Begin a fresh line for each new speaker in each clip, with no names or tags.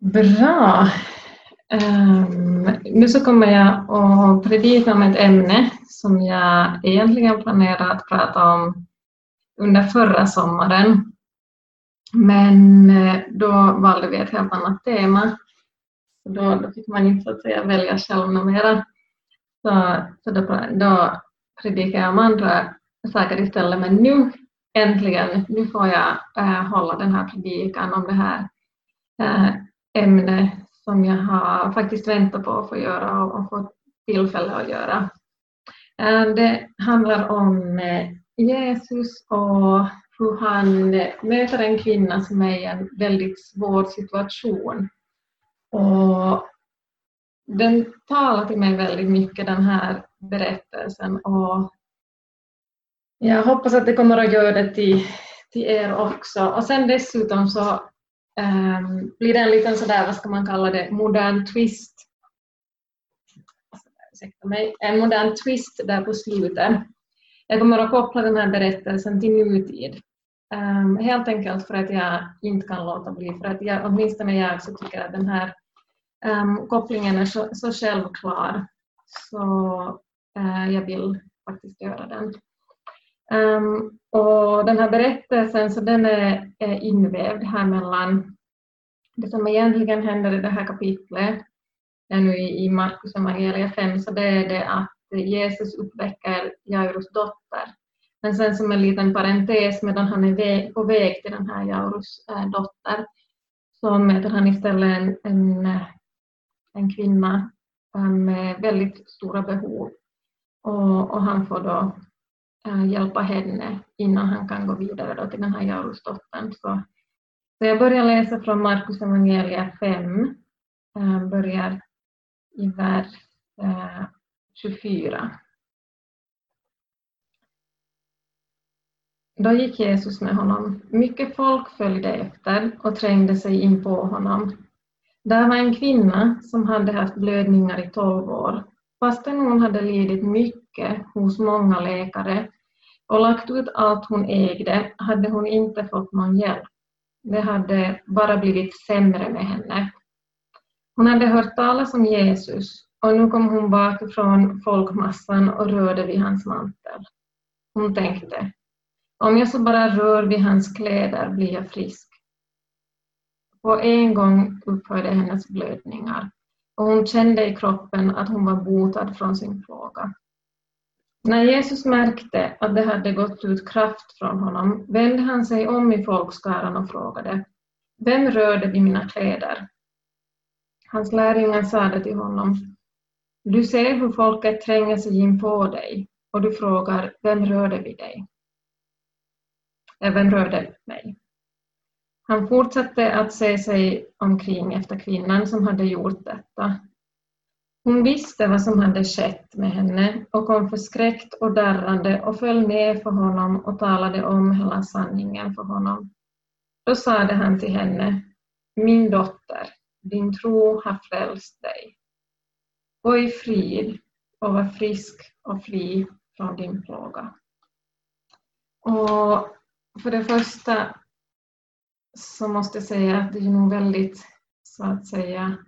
Bra. Um, nu så kommer jag att predika om ett ämne som jag egentligen planerade att prata om under förra sommaren. Men eh, då valde vi ett helt annat tema. Då, då fick man inte så att säga välja själv numera. Så, så då, då predikar jag om andra saker istället. Men nu äntligen, nu får jag äh, hålla den här predikan om det här äh, ämne som jag har faktiskt väntat på att få göra och, fått tillfälle att göra. Eh, det handlar om eh, Jesus och hur han möter en kvinna som är i en väldigt svår situation. Och den talar till mig väldigt mycket, den här berättelsen. Och jag hoppas att det kommer att göra det till, till er också. Och sen dessutom så um, blir det en liten sådär, vad ska man kalla det, modern twist. Ursäkta mig, en modern twist där på slutet. Jag kommer att koppla den här berättelsen till nutid. Um, helt enkelt för att jag inte kan låta bli, för att jag, åtminstone jag så tycker att den här um, kopplingen är så, så självklar så uh, jag vill faktiskt göra den. Um, och den här berättelsen så den är, är invävd här mellan det som egentligen händer i det här kapitlet, är nu i, i Markus evangeliet 5, så det är det att Jesus uppväcker Jairus dotter. Men sen som en liten parentes medan han är på väg till den här Jairus äh, dotter så möter han istället en, en, en kvinna eh, med väldigt stora behov och, och han får då Äh, hjälpa henne innan han kan gå vidare då till den här Jairusdottern. Så, så jag börjar läsa från Markus evangeliet 5, äh, börjar i vers äh, 24. Då gick Jesus med honom. Mycket folk följde efter och trängde sig in på honom. Där var en kvinna som hade haft blödningar i tolv år. Fastän hon hade lidit mycket hos många läkare och lagt ut allt hon ägde hade hon inte fått någon hjälp. Det hade bara blivit sämre med henne. Hon hade hört talas om Jesus och nu kom hon bakifrån folkmassan och rörde vid hans mantel. Hon tänkte, om jag så bara rör vid hans kläder blir jag frisk. På en gång upphörde hennes blödningar och hon kände i kroppen att hon var botad från sin plåga. När Jesus märkte att det hade gått ut kraft från honom vände han sig om i folkskaran och frågade Vem rörde vid mina kläder? Hans lärjungar sade till honom Du ser hur folket tränger sig in på dig och du frågar Vem rörde vid dig? Äh, vem rörde mig? Han fortsatte att se sig omkring efter kvinnan som hade gjort detta hon visste vad som hade skett med henne och kom förskräckt och darrande och föll ner för honom och talade om hela sanningen för honom. Då sade han till henne, min dotter, din tro har frälst dig. Gå i frid och var frisk och fri från din plåga. Och för det första så måste jag säga att det är nog väldigt, så att säga,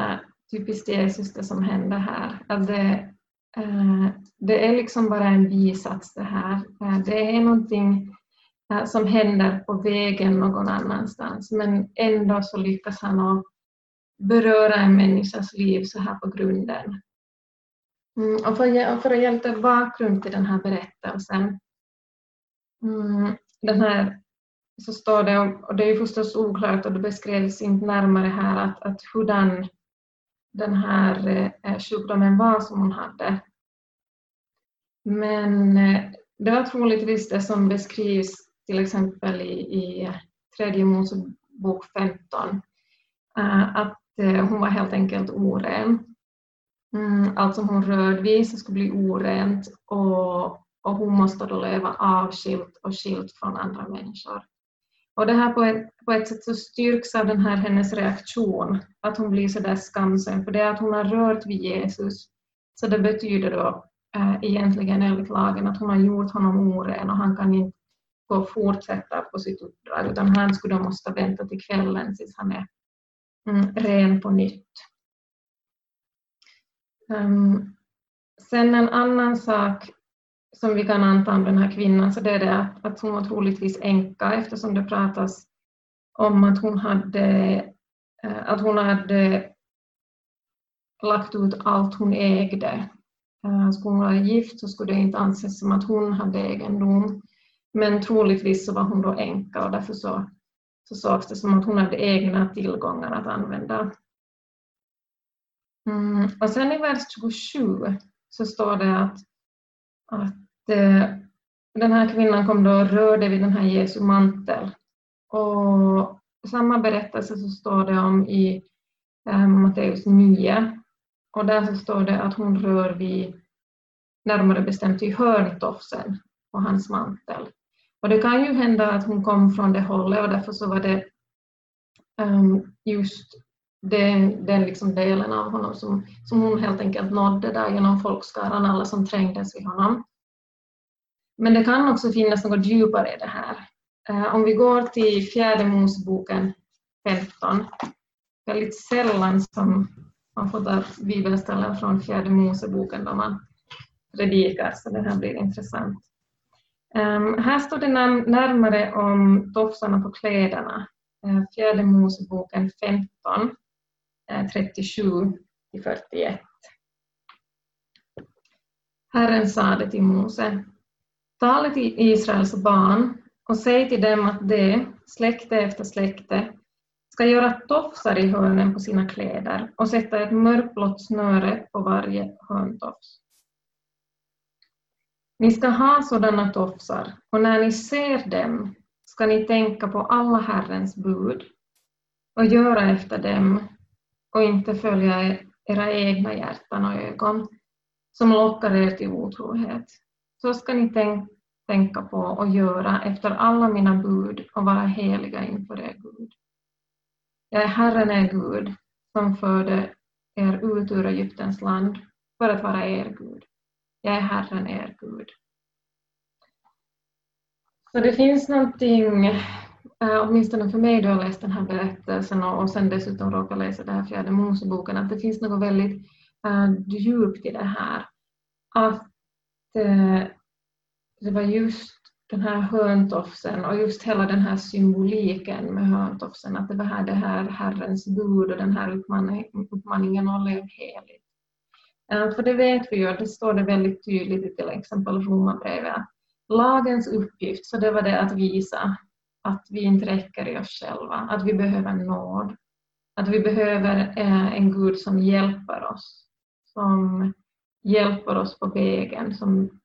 äh, typiskt Jesus det som händer här. Att det, eh, det är liksom bara en bisats det här. Eh, det är någonting eh, som händer på vägen någon annanstans men ändå så lyckas han att beröra en människas liv så här på grunden. Mm, och för, för att ge lite bakgrund till den här berättelsen. Mm, den här, så står det, och det är förstås oklart och det beskrevs inte närmare här, att, att hurdan den här eh, sjukdomen var som hon hade. Men eh, det var troligtvis det som beskrivs till exempel i, i tredje Mosebok 15, eh, att hon var helt enkelt oren. Mm, allt som hon rörde vid så skulle bli orent och, och hon måste då leva avskilt och skilt från andra människor. Och det här på ett, på ett sätt så styrks av den här hennes reaktion, att hon blir så där skamsen, för det att hon har rört vid Jesus. Så det betyder då äh, egentligen enligt lagen att hon har gjort honom oren och han kan inte gå och fortsätta på sitt uppdrag, utan han skulle då måste vänta till kvällen tills han är mm, ren på nytt. Um, sen en annan sak som vi kan anta om den här kvinnan så det är det att, att hon var troligtvis änka eftersom det pratas om att hon hade, eh, att hon hade lagt ut allt hon ägde. Eh, skulle hon vara gift så skulle det inte anses som att hon hade egendom. Men troligtvis så var hon då änka och därför så, så sågs det som att hon hade egna tillgångar att använda. Mm. Och sen i vers 27 så står det att, att Eh, den här kvinnan kom då och rörde vid den här Jesu mantel. Och samma berättelse så står det om i eh, Matteus 9 och där så står det att hon rör vid, närmare bestämt vid hörntofsen på hans mantel. Och det kan ju hända att hon kom från det hållet och därför så var det ehm, just den, den liksom delen av honom som, som hon helt enkelt nådde där genom folkskaran, alla som trängdes vid honom. Men det kan också finnas något djupare i det här. Eh, om vi går till fjärde Moseboken 15, väldigt sällan som man får ta bibelställen från fjärde Moseboken då man predikar, så det här blir intressant. Um, här står det närmare om tofsarna på kläderna. Eh, fjärde Moseboken 15, 37 41. Herren sade till Mose, tala till Israels barn och säg till dem att de, släkte efter släkte, ska göra tofsar i hörnen på sina kläder och sätta ett mörkblått snöre på varje hörntofs. Ni ska ha sådana tofsar och när ni ser dem ska ni tänka på alla Herrens bud och göra efter dem och inte följa era egna hjärtan och ögon som lockar er till otrohet. Så ska ni tänka tänka på och göra efter alla mina bud och vara heliga inför er Gud. Jag är Herren er Gud som förde er ut ur Egyptens land för att vara er Gud. Jag är Herren er Gud. Så det finns någonting, eh, åtminstone för mig då jag läst den här berättelsen och, sen dessutom råkar läsa den här fjärde Moseboken, att det finns något väldigt eh, djupt i det här. Att eh, det var just den här hörntofsen och just hela den här symboliken med hörntofsen, att det var här det här Herrens bud och den här uppmaningen att lev heligt. Eh, för det vet vi ju, det står det väldigt tydligt i till exempel Romarbrevet, lagens uppgift, så det var det att visa att vi inte räcker i oss själva, att vi behöver nåd, att vi behöver eh, en Gud som hjälper oss, som hjälper oss på vägen, som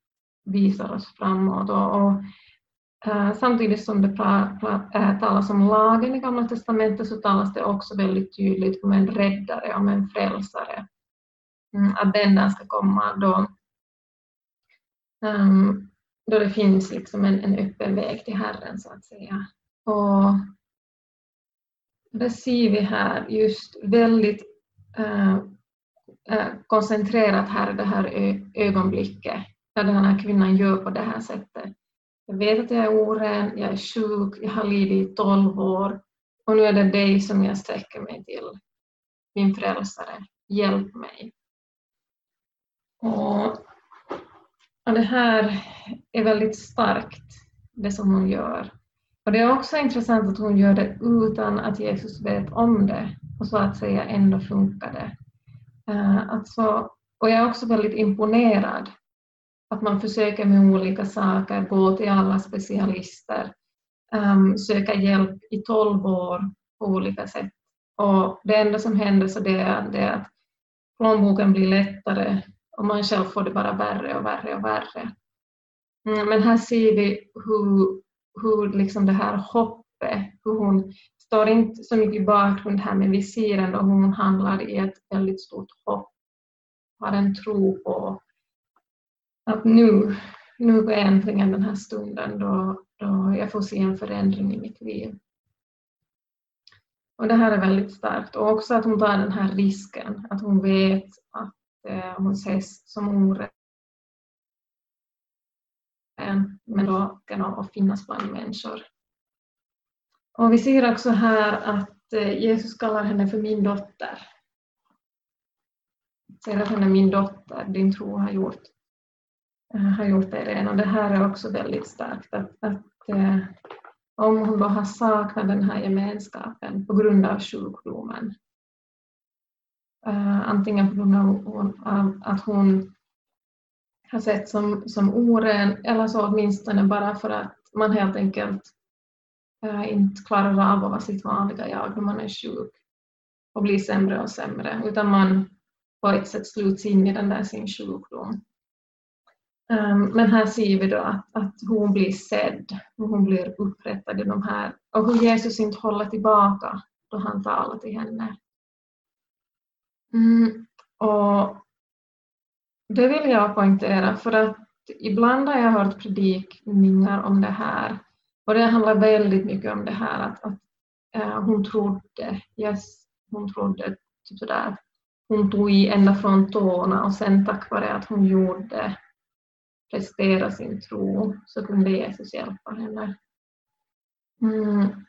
visar oss framåt. Och, och äh, samtidigt som det pra, pra, äh, talas om lagen i Gamla testamentet så talas det också väldigt tydligt om en räddare, om en frälsare. Mm, att den där ska komma då, um, då det finns liksom en, en öppen väg till Herren så att säga. Och det ser vi här just väldigt äh, koncentrerat här det här ögonblicket när den här kvinnan gör på det här sättet. Jag vet att jag är oren, jag är sjuk, jag har lidit i tolv år och nu är det dig som jag sträcker mig till, min frälsare. Hjälp mig. Och, och det här är väldigt starkt, det som hon gör. Och Det är också intressant att hon gör det utan att Jesus vet om det och så att säga ändå funkar det. Uh, alltså, och jag är också väldigt imponerad att man försöker med olika saker, gå till alla specialister, um, söka hjälp i tolv år på olika sätt. Och det enda som händer så det är, det är att plånboken blir lättare och man själv får det bara värre och värre och värre. Mm, men här ser vi hur, hur liksom det här hoppet, hur hon står inte så mycket i bakgrund här men vi ser ändå hur hon handlar i ett väldigt stort hopp, har en tro på att nu, nu är äntligen den här stunden då, då jag får se en förändring i mitt liv. Och det här är väldigt starkt och också att hon tar den här risken, att hon vet att eh, hon ses som orätt men då kan hon finnas bland människor. Och vi ser också här att eh, Jesus kallar henne för min dotter. Säger att hon är min dotter, din tro har gjort, Eh, har gjort det ren. Och det här är också väldigt starkt, att, att eh, om hon då har saknat den här gemenskapen på grund av sjukdomen, Eh, antingen på grund av att hon har sett som, som oren eller så åtminstone bara för att man helt enkelt eh, inte klarar av att vara sitt vanliga jag när man är sjuk och blir sämre och sämre, utan man på ett sätt sluts in i den där sin sjukdom. Um, men här ser vi då att, att hon blir sedd och hon blir upprättad i de här. Och hur Jesus inte håller tillbaka då han talar till henne. Mm, och det vill jag poängtera för att ibland har jag hört predikningar om det här. Och det handlar väldigt mycket om det här att, att uh, hon trodde, yes, hon trodde typ sådär, hon tog i ända från tårna och sen tack vare att hon gjorde prestera sin tro så kunde Jesus hjälpa henne. Mm.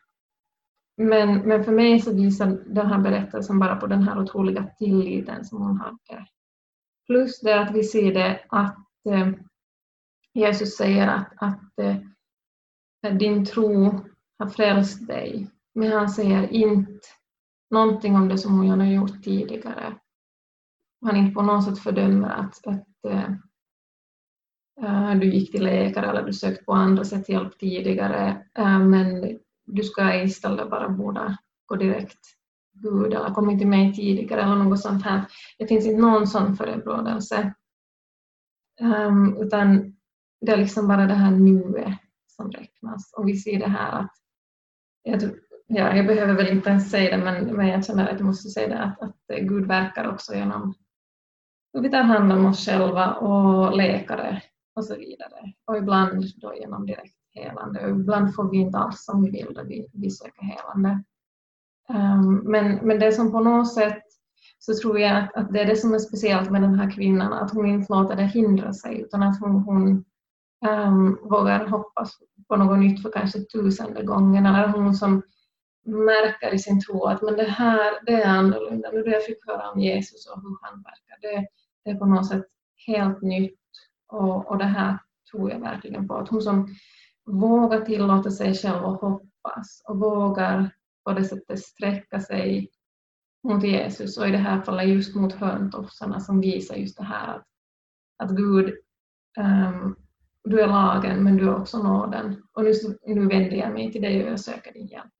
Men, men för mig så visar den här berättelsen bara på den här otroliga tilliten som hon hade. Plus det att vi ser det att eh, Jesus säger att, att eh, din tro har frälst dig. Men han säger inte någonting om det som hon har gjort tidigare. Han inte på något sätt fördömer att, att eh, Eh, du gick till läkare eller du sökte på andra sätt hjälp tidigare, eh, men du ska istället bara borde gå direkt Gud eller kom till mig tidigare eller något sånt här. Det finns inte någon sån förebrådelse. Um, ehm, utan det är liksom bara det här nuet som räknas. Och vi ser det här att, jag, ja, jag behöver väl inte ens säga det, men, men jag känner att jag måste säga det, att, att Gud verkar också genom hur vi tar hand om oss själva och läkare och så vidare. Och ibland då genom direkt helande. Och ibland får vi inte alls som vi vill då vi, vi söker helande. Um, men, men det som på något sätt så tror jag att, att, det är det som är speciellt med den här kvinnan, att hon inte låter det hindra sig utan att hon, hon um, vågar hoppas på något nytt för kanske tusende gången eller hon som märker i sin tro att men det här det är annorlunda, nu det jag fick höra om Jesus och hur han verkar, det, det är på något sätt helt nytt och, och det här tror jag verkligen på. Att hon som vågar tillåta sig själv att hoppas och vågar på det sättet sträcka sig mot Jesus och i det här fallet just mot hörntofsarna som visar just det här att, att Gud, um, du är lagen men du är också nåden och nu, nu vänder jag mig till dig och jag söker din hjälp.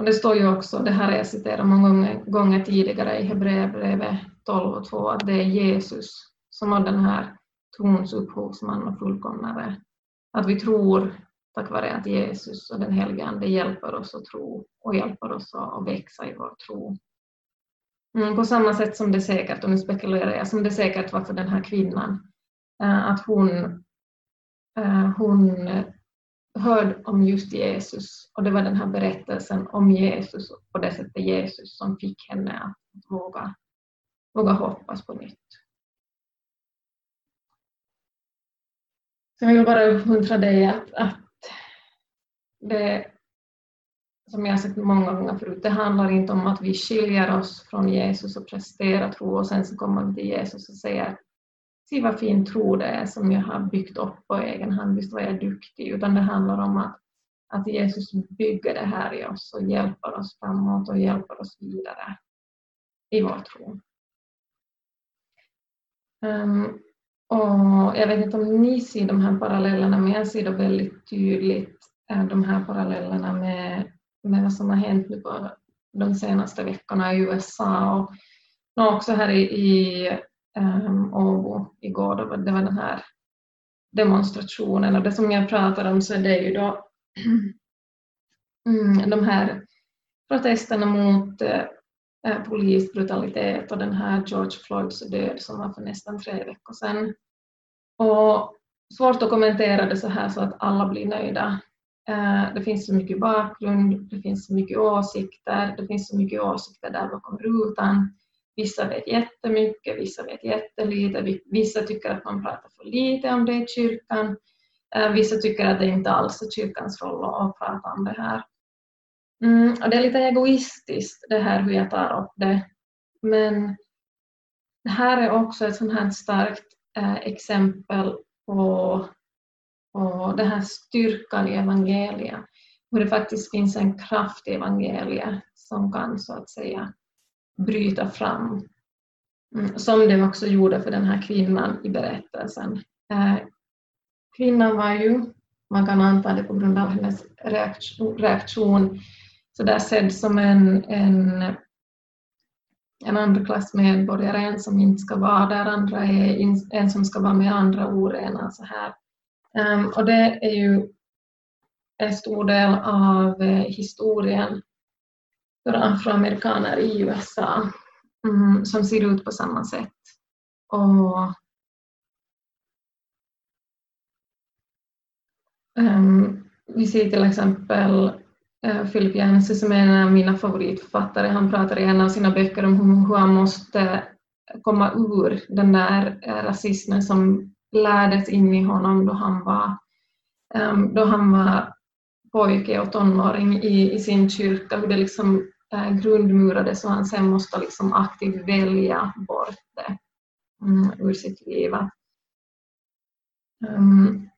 Och det står ju också, det här har jag citerat många gånger, gånger tidigare i Hebreerbrevet 12 och 2, att det är Jesus som har den här trons upphovsman och fullkomnare. Att vi tror tack vare att Jesus och den helige Ande hjälper oss att tro och hjälper oss att växa i vår tro. Mm, på samma sätt som det säkert, och nu spekulerar jag, som det säkert var för den här kvinnan, eh, att hon, eh, hon hörde om just Jesus och det var den här berättelsen om Jesus och på det sättet Jesus som fick henne att våga, våga hoppas på nytt. Så jag vill bara uppmuntra dig att, att det, som jag har sagt många gånger förut, det handlar inte om att vi skiljer oss från Jesus och presterar tro och sen så kommer vi till Jesus och säger se vad fin tro det är som jag har byggt upp på egen hand, visst var jag duktig, utan det handlar om att, att Jesus bygger det här i oss och hjälper oss framåt och hjälper oss vidare i vår tro. Um, och jag vet inte om ni ser de här parallellerna, men jag ser då väldigt tydligt, eh, de här parallellerna med, med vad som har hänt nu på de senaste veckorna i USA och också här i, i um, Åbo igår, var, det var den här demonstrationen och det som jag pratar om så är det ju då mm, de här protesterna mot eh, eh, polisbrutalitet och den här George Floyds död som var för nästan tre veckor sedan. Och svårt att kommentera det så här så att alla blir nöjda. Eh, det finns så mycket bakgrund, det finns så mycket åsikter, det finns så mycket åsikter där bakom rutan. Vissa vet jättemycket, vissa vet jättelite, vissa tycker att man pratar för lite om det i kyrkan, eh, vissa tycker att det inte alls är kyrkans roll att prata om det här. Mm, och det är lite egoistiskt det här hur jag tar upp det. Men det här är också ett sånt här starkt eh, exempel på, på den här styrkan i evangeliet. Hur det faktiskt finns en kraft i evangeliet som kan så att säga bryta fram. Mm, som det också gjorde för den här kvinnan i berättelsen. Eh, kvinnan var ju, man kan anta det på grund av hennes reaktion, så där sedd som en, en, en andra klass medborgare, en som inte ska vara där, andra är en som ska vara med andra orena. Så här. Ehm, och det är ju en stor del av eh, historien för afroamerikaner i USA mm, som ser ut på samma sätt. Och, um, vi ser till exempel uh, Philip Yancey som är en av mina favoritförfattare. Han pratar i en av sina böcker om hur han måste komma ur den där uh, rasismen som lärdes in i honom då han var, um, då han var pojke och tonåring i, i sin kyrka, hur det liksom eh, grundmurades och han sen måste liksom aktivt välja bort det mm, ur sitt liv. Um,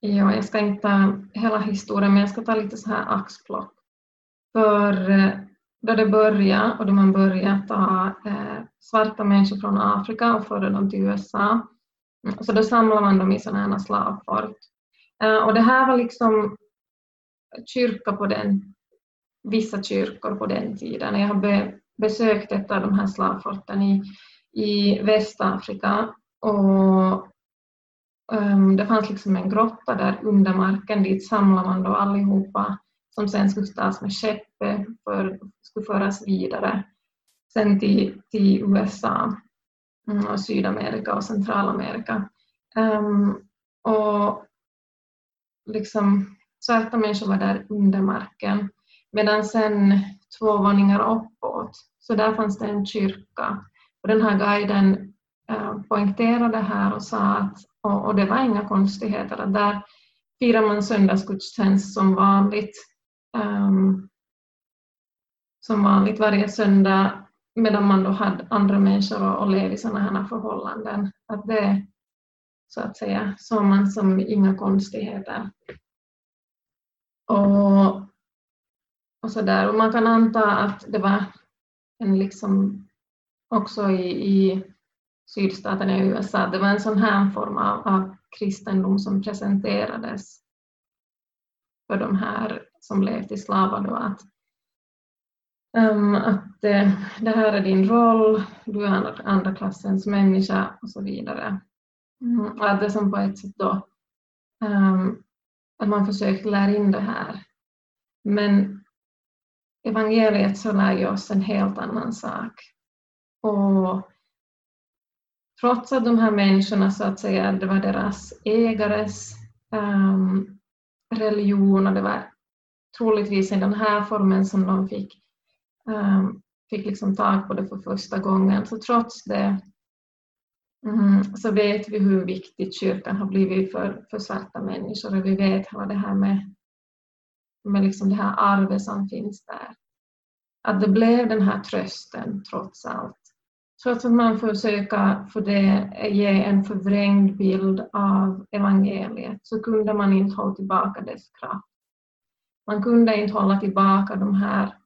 ja, jag ska inte ta hela historien, men jag ska ta lite så här axplock. För eh, då det började och då man började ta eh, svarta människor från Afrika och föra dem till USA, så då samlade man dem i sådana här slavfort. Eh, och det här var liksom kyrka på den, vissa kyrkor på den tiden. Jag har be, besökt ett av de här slavforten i, i Västafrika och um, det fanns liksom en grotta där under marken, dit samlade man då allihopa som sen skulle tas med skeppet för skulle föras vidare sen till, till USA mm, och Sydamerika och Centralamerika. Um, och liksom svarta människor var där under marken. Medan sen två våningar uppåt, så där fanns det en kyrka. Och den här guiden eh, poängterade här och sa att, och, och, det var inga konstigheter, att där firar man söndagsgudstjänst som vanligt, um, som vanligt varje söndag, medan man då hade andra människor och, och levde i sådana här förhållanden. Att det så att säga såg man som inga konstigheter. Och, och, så där. och man kan anta att det var en liksom också i, i sydstaterna i USA, det var en sån här form av, av kristendom som presenterades för de här som levt i slavar då att, um, att uh, det här är din roll, du är andra, andra klassens människa och så vidare. Mm, att det som på ett sätt då um, att man försökt lära in det här. Men evangeliet så lär ju oss en helt annan sak. Och trots att de här människorna så att säga, det var deras ägares um, religion och det var troligtvis i den här formen som de fick, um, fick liksom tag på det för första gången. Så trots det Mm, så vet vi hur viktigt kyrkan har blivit för, för svarta människor och vi vet vad det här med, med liksom det här arvet som finns där. Att det blev den här trösten trots allt. Trots att man försöker för det ge en förvrängd bild av evangeliet så kunde man inte hålla tillbaka dess kraft. Man kunde inte hålla tillbaka de här,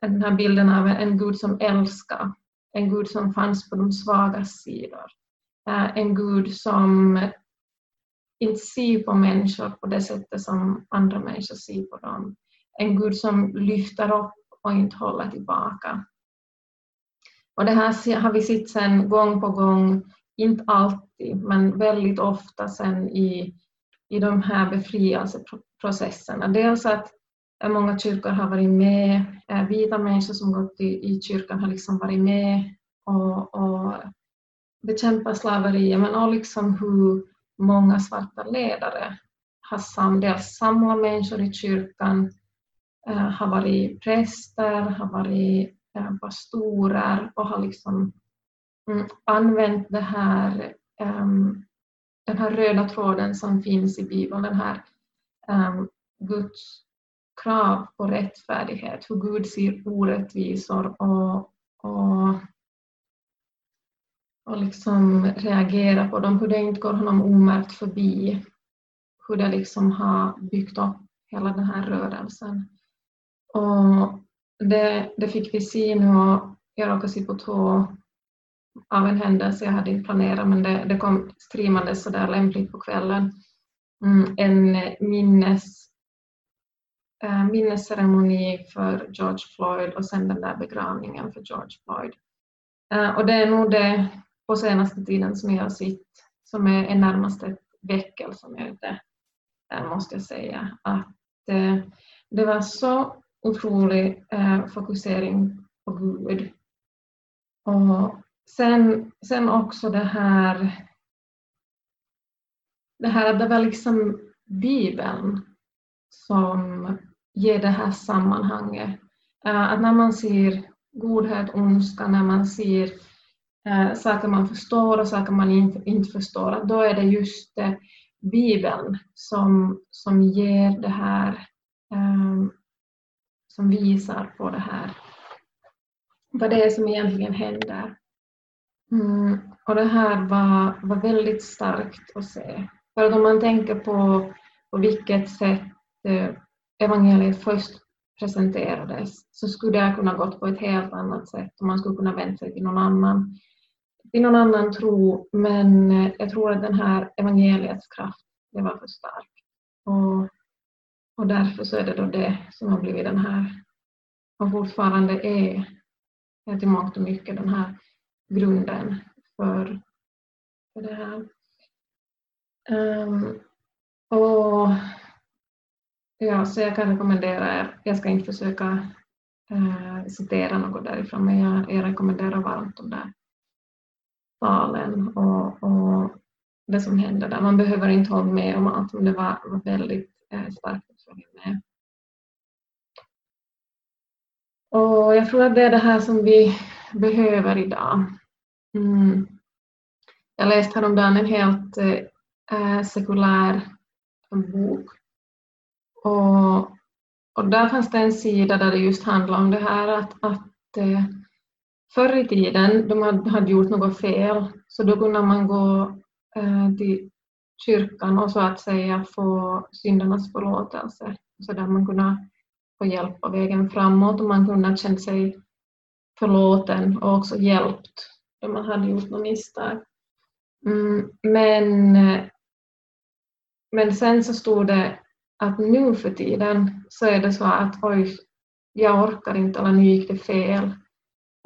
den här bilden av en Gud som älskar en Gud som fanns på de svagas sidor. Eh, en Gud som inte ser på människor på det sättet som andra människor ser på dem. En Gud som lyfter upp och inte håller tillbaka. Och det här har vi sett sen gång på gång, inte alltid, men väldigt ofta sen i, i de här befrielseprocesserna. Dels att Äh, många kyrkor har varit med, äh, vita människor som gått i, i kyrkan har liksom varit med och, och bekämpat slaveriet, men också liksom hur många svarta ledare har sam, dels samlat människor i kyrkan, äh, har varit präster, har varit pastorer och har liksom mm, använt det här, ähm, den här röda tråden som finns i Bibeln, den här ähm, Guds krav på rättfärdighet, hur Gud ser orättvisor och, och, och liksom reagerar på dem, hur det inte går honom omärkt förbi, hur det liksom har byggt upp hela den här rörelsen. Och det, det fick vi se nu och jag råkade se på två av en händelse jag hade inte planerat men det, det kom streamandes sådär lämpligt på kvällen. Mm, en minnes, Eh, minnesceremoni för George Floyd och sen den där begravningen för George Floyd. Eh, och det är nog det på senaste tiden som jag har sett som är, är närmast ett väckelsemöte, inte måste jag säga. Att eh, det var så otrolig fokusering på Gud. Och sen, sen också det här det här att det var liksom Bibeln som ge det här sammanhanget. Eh, att när man ser godhet, ondska, när man ser eh, saker man förstår och saker man inte, förstår, att då är det just eh, Bibeln som, som ger det här, ehm, som visar på det här, vad det är som egentligen händer. Mm, och det här var, var väldigt starkt att se. För att om man tänker på, på vilket sätt evangeliet först presenterades så skulle det kunna gått på ett helt annat sätt och man skulle kunna vända sig till någon annan, till någon annan tro. Men eh, jag tror att den här evangeliets kraft, det var för stark. Och, och därför så är det då det som har blivit den här, och fortfarande är, är till mångt och mycket den här grunden för, för det här. Um, och ja, så jag kan rekommendera er, jag ska inte försöka eh, citera något därifrån, men jag, jag rekommenderar varmt de där talen och, och det som händer där. Man behöver inte hålla med om allt, men det var, var väldigt eh, starkt att följa med. Och jag tror att det är det här som vi behöver idag. Mm. Jag läste häromdagen en helt eh, eh sekulär bok. Och, och där fanns det en sida där det just handlade om det här att, att eh, förr i tiden, de hade, hade gjort något fel, så då kunde man gå eh, till kyrkan och så att säga få syndernas förlåtelse. Så där man kunde få hjälp på vägen framåt och man kunde känna sig förlåten och också hjälpt då man hade gjort något misstag. Mm, men eh, men sen så stod det att nu för tiden så är det så att oj, jag orkar inte eller nu gick det fel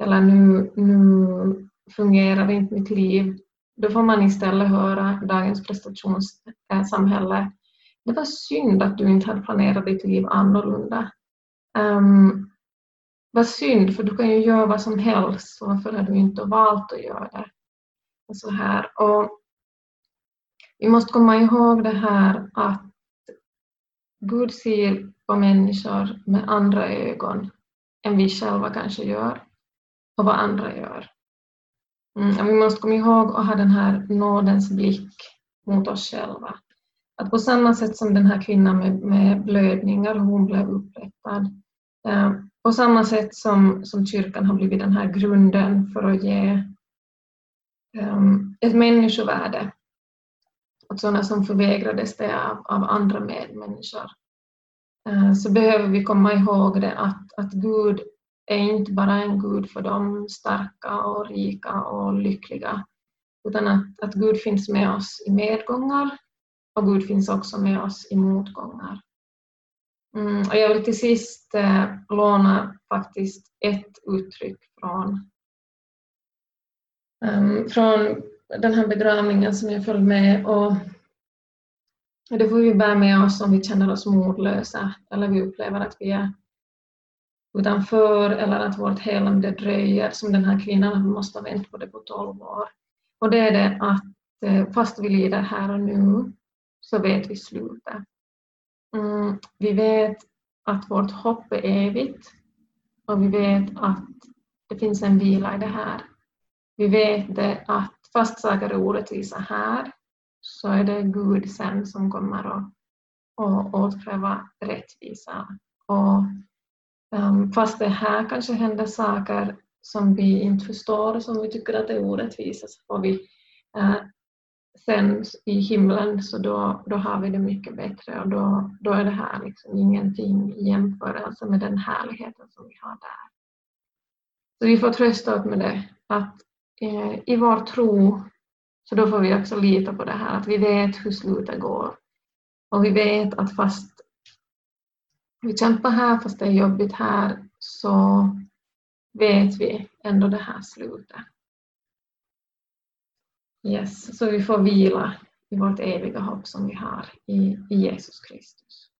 eller nu, nu fungerar inte mitt liv. Då får man istället höra dagens prestationssamhälle. Det var synd att du inte hade planerat ditt liv annorlunda. Um, vad synd, för du kan ju göra vad som helst, så varför har du inte valt att göra det? Och så här. Och vi måste komma ihåg det här att Gud ser på människor med andra ögon än vi själva kanske gör och vad andra gör. Mm, vi måste komma ihåg att ha den här nådens blick mot oss själva. Att på samma sätt som den här kvinnan med, med blödningar, hon blev upprättad, eh, på samma sätt som, som kyrkan har blivit den här grunden för att ge eh, ett människovärde åt sådana som förvägrades det av, av andra medmänniskor. Eh, så behöver vi komma ihåg det att, att Gud är inte bara en Gud för de starka och rika och lyckliga, utan att, att Gud finns med oss i medgångar och Gud finns också med oss i motgångar. Mm, och jag vill till sist eh, låna faktiskt ett uttryck från, um, från den här begravningen som jag följde med och det får vi bära med oss om vi känner oss modlösa eller vi upplever att vi är utanför eller att vårt helande dröjer som den här kvinnan måste ha vänt på det på 12 år. Och det är det att eh, fast vi lider här och nu så vet vi slutet. Mm, vi vet att vårt hopp är evigt och vi vet att det finns en vila i det här. Vi vet det att fast saker är orättvisa här så är det Gud sen som kommer att och åtkräva rättvisa. Och, um, fast det här kanske händer saker som vi inte förstår och som vi tycker att är orättvisa så får vi uh, sen i himlen så då, då har vi det mycket bättre och då, då är det här liksom ingenting i jämförelse med den härligheten som vi har där. Så vi får trösta oss med det, att Eh, i vår tro så då får vi också lita på det här att vi vet hur slutet går. Och vi vet att fast vi kämpar här, fast det är jobbigt här, så vet vi ändå det här slutet. Yes, så vi får vila i vårt eviga hopp som vi har i, i Jesus Kristus.